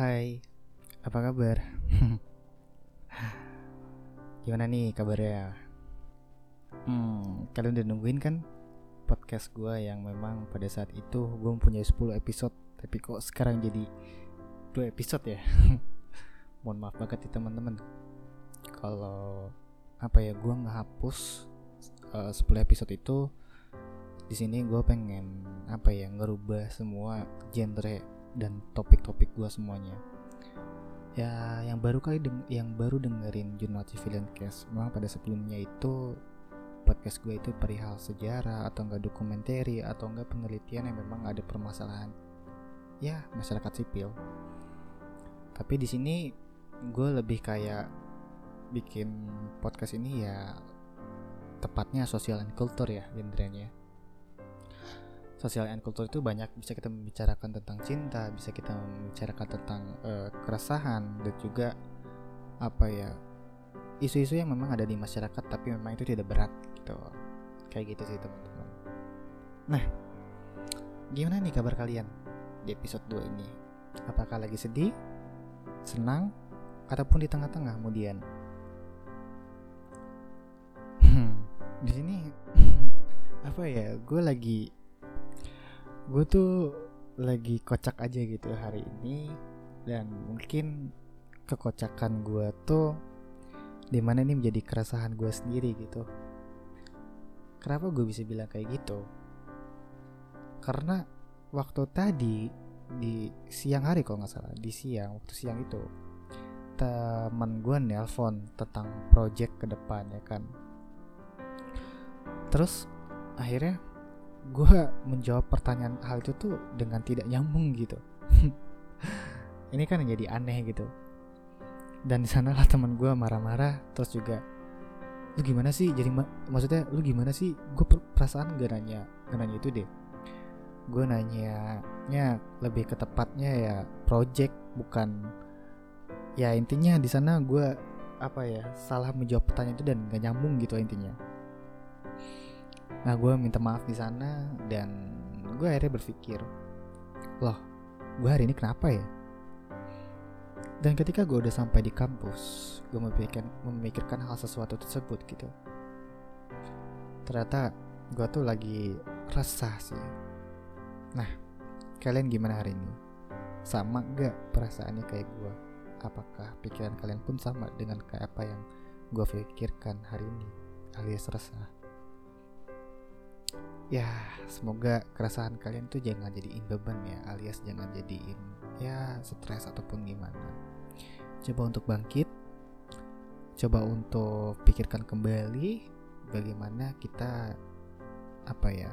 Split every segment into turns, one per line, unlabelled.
Hai, apa kabar? Gimana nih kabarnya? Hmm, kalian udah nungguin kan podcast gue yang memang pada saat itu gue mempunyai 10 episode Tapi kok sekarang jadi 2 episode ya? Mohon maaf banget ya teman-teman Kalau apa ya gue ngehapus uh, 10 episode itu di sini gue pengen apa ya ngerubah semua genre dan topik-topik gue semuanya. Ya yang baru kali deng yang baru dengerin Jurnal Civilian Case memang pada sebelumnya itu podcast gue itu perihal sejarah atau enggak dokumentari atau enggak penelitian yang memang ada permasalahan ya masyarakat sipil. Tapi di sini gue lebih kayak bikin podcast ini ya tepatnya sosial and culture ya genrenya sosial and culture itu banyak bisa kita membicarakan tentang cinta, bisa kita membicarakan tentang uh, keresahan dan juga apa ya isu-isu yang memang ada di masyarakat tapi memang itu tidak berat gitu. Kayak gitu sih teman-teman. Nah, gimana nih kabar kalian di episode 2 ini? Apakah lagi sedih, senang, ataupun di tengah-tengah kemudian? Hmm, di sini apa ya? Gue lagi gue tuh lagi kocak aja gitu hari ini. Dan mungkin kekocakan gue tuh di mana ini menjadi keresahan gue sendiri gitu. Kenapa gue bisa bilang kayak gitu? Karena waktu tadi di siang hari kalau nggak salah di siang waktu siang itu teman gue nelpon tentang project ke depan ya kan? Terus akhirnya gue menjawab pertanyaan hal itu tuh dengan tidak nyambung gitu. Ini kan jadi aneh gitu. Dan di sana lah teman gue marah-marah terus juga lu gimana sih? Jadi ma maksudnya lu gimana sih? Gue perasaan gak nanya gak nanya itu deh. Gue nanya nya lebih ke tepatnya ya project bukan ya intinya di sana gue apa ya salah menjawab pertanyaan itu dan gak nyambung gitu intinya Nah gue minta maaf di sana dan gue akhirnya berpikir, loh gue hari ini kenapa ya? Dan ketika gue udah sampai di kampus, gue memikirkan, memikirkan hal sesuatu tersebut gitu. Ternyata gue tuh lagi resah sih. Nah, kalian gimana hari ini? Sama gak perasaannya kayak gue? Apakah pikiran kalian pun sama dengan kayak apa yang gue pikirkan hari ini alias resah? Ya semoga keresahan kalian tuh jangan jadiin beban ya alias jangan jadiin ya stres ataupun gimana. Coba untuk bangkit coba untuk pikirkan kembali bagaimana kita apa ya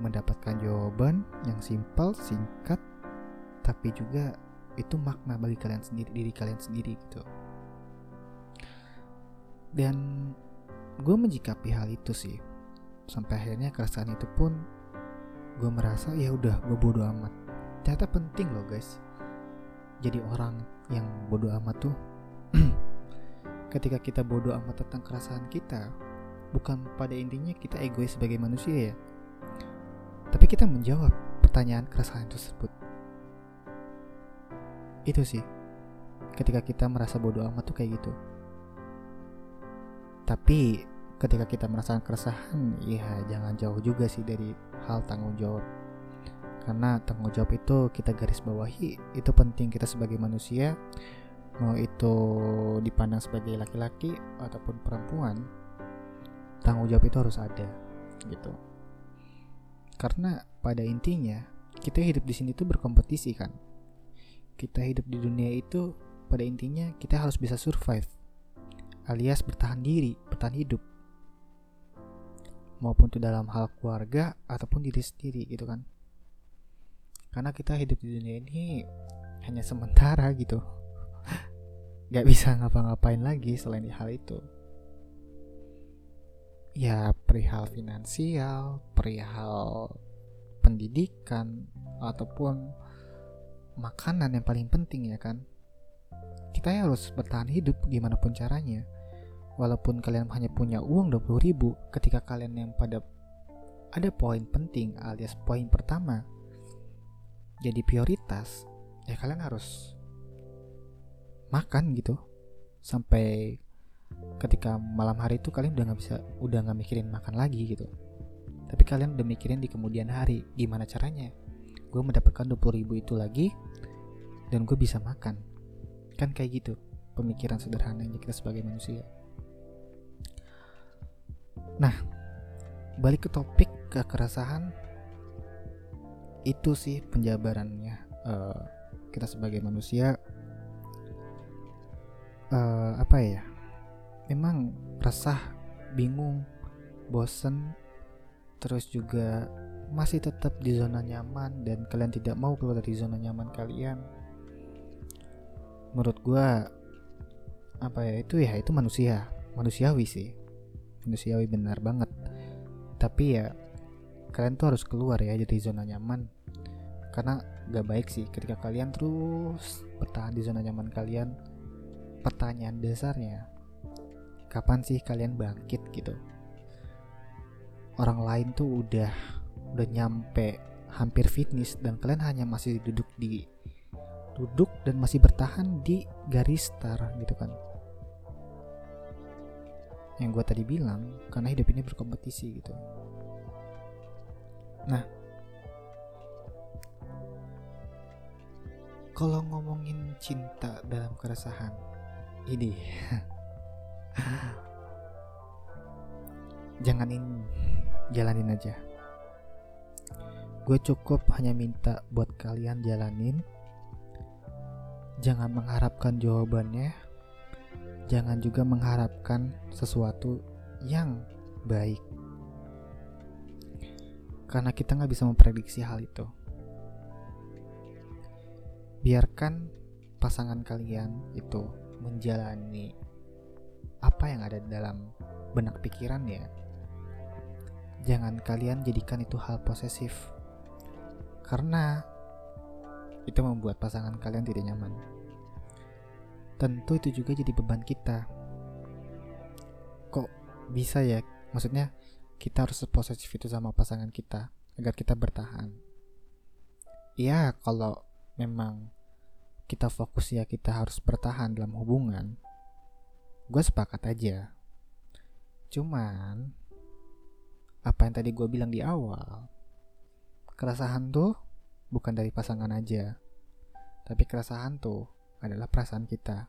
mendapatkan jawaban yang simpel singkat tapi juga itu makna bagi kalian sendiri diri kalian sendiri gitu. Dan gue menjikapi hal itu sih sampai akhirnya keresahan itu pun gue merasa ya udah gue bodoh amat. Ternyata penting loh guys. Jadi orang yang bodoh amat tuh ketika kita bodoh amat tentang keresahan kita bukan pada intinya kita egois sebagai manusia ya. Tapi kita menjawab pertanyaan keresahan tersebut. Itu sih ketika kita merasa bodoh amat tuh kayak gitu. Tapi ketika kita merasakan keresahan ya jangan jauh juga sih dari hal tanggung jawab. Karena tanggung jawab itu kita garis bawahi itu penting kita sebagai manusia mau itu dipandang sebagai laki-laki ataupun perempuan tanggung jawab itu harus ada gitu. Karena pada intinya kita hidup di sini tuh berkompetisi kan. Kita hidup di dunia itu pada intinya kita harus bisa survive alias bertahan diri bertahan hidup maupun itu dalam hal keluarga ataupun diri sendiri gitu kan. Karena kita hidup di dunia ini hanya sementara gitu. Nggak bisa ngapa-ngapain lagi selain hal itu. Ya perihal finansial perihal pendidikan ataupun makanan yang paling penting ya kan. Kita harus bertahan hidup gimana pun caranya walaupun kalian hanya punya uang 20 ribu ketika kalian yang pada ada poin penting alias poin pertama jadi prioritas ya kalian harus makan gitu. Sampai ketika malam hari itu kalian udah nggak bisa udah nggak mikirin makan lagi gitu. Tapi kalian udah mikirin di kemudian hari gimana caranya? Gue mendapatkan 20 ribu itu lagi dan gue bisa makan. Kan kayak gitu pemikiran sederhananya kita sebagai manusia nah balik ke topik kekerasan itu sih penjabarannya. Uh, kita sebagai manusia uh, apa ya memang resah bingung bosen terus juga masih tetap di zona nyaman dan kalian tidak mau keluar dari zona nyaman kalian. Menurut gue apa ya itu ya itu manusia manusiawi sih manusiawi benar banget. Tapi ya kalian tuh harus keluar ya dari zona nyaman. Karena gak baik sih ketika kalian terus bertahan di zona nyaman kalian. Pertanyaan dasarnya kapan sih kalian bangkit gitu? Orang lain tuh udah udah nyampe hampir fitness dan kalian hanya masih duduk di duduk dan masih bertahan di garis start gitu kan yang gue tadi bilang karena hidup ini berkompetisi gitu. Nah kalau ngomongin cinta dalam keresahan ini janganin jalanin aja. Gue cukup hanya minta buat kalian jalanin. Jangan mengharapkan jawabannya jangan juga mengharapkan sesuatu yang baik. Karena kita nggak bisa memprediksi hal itu. Biarkan pasangan kalian itu menjalani apa yang ada dalam benak pikiran ya. Jangan kalian jadikan itu hal posesif. Karena itu membuat pasangan kalian tidak nyaman tentu itu juga jadi beban kita. Kok bisa ya? Maksudnya kita harus posesif itu sama pasangan kita agar kita bertahan. Ya kalau memang kita fokus ya kita harus bertahan dalam hubungan gue sepakat aja. Cuman apa yang tadi gue bilang di awal keresahan tuh bukan dari pasangan aja tapi keresahan tuh adalah perasaan kita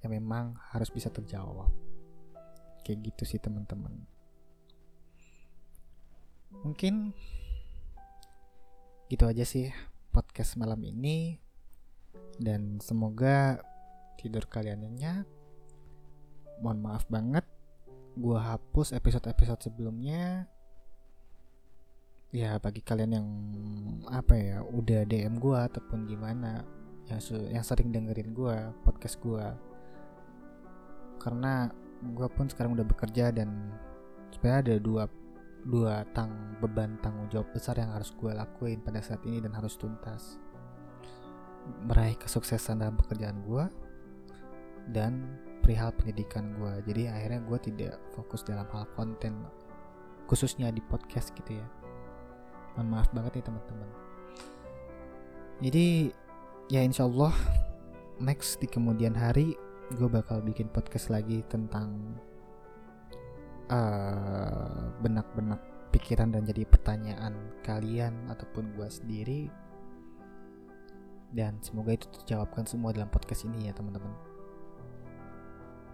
yang memang harus bisa terjawab. Kayak gitu sih teman-teman. Mungkin gitu aja sih podcast malam ini. Dan semoga tidur kalian nyenyak. Mohon maaf banget gue hapus episode-episode sebelumnya. Ya bagi kalian yang apa ya udah DM gue ataupun gimana yang yang sering dengerin gue podcast gue karena gue pun sekarang udah bekerja dan supaya ada dua dua tang beban tanggung jawab besar yang harus gue lakuin pada saat ini dan harus tuntas. Meraih kesuksesan dalam pekerjaan gue dan perihal pendidikan gue jadi akhirnya gue tidak fokus dalam hal konten khususnya di podcast gitu ya. Mohon maaf banget nih teman-teman. Jadi ya insya Allah next di kemudian hari gue bakal bikin podcast lagi tentang uh, benak-benak pikiran dan jadi pertanyaan kalian ataupun gue sendiri. Dan semoga itu terjawabkan semua dalam podcast ini ya teman-teman.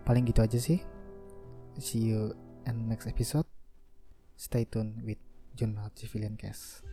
Paling gitu aja sih. See you in next episode. Stay tuned with Journal Civilian Cast.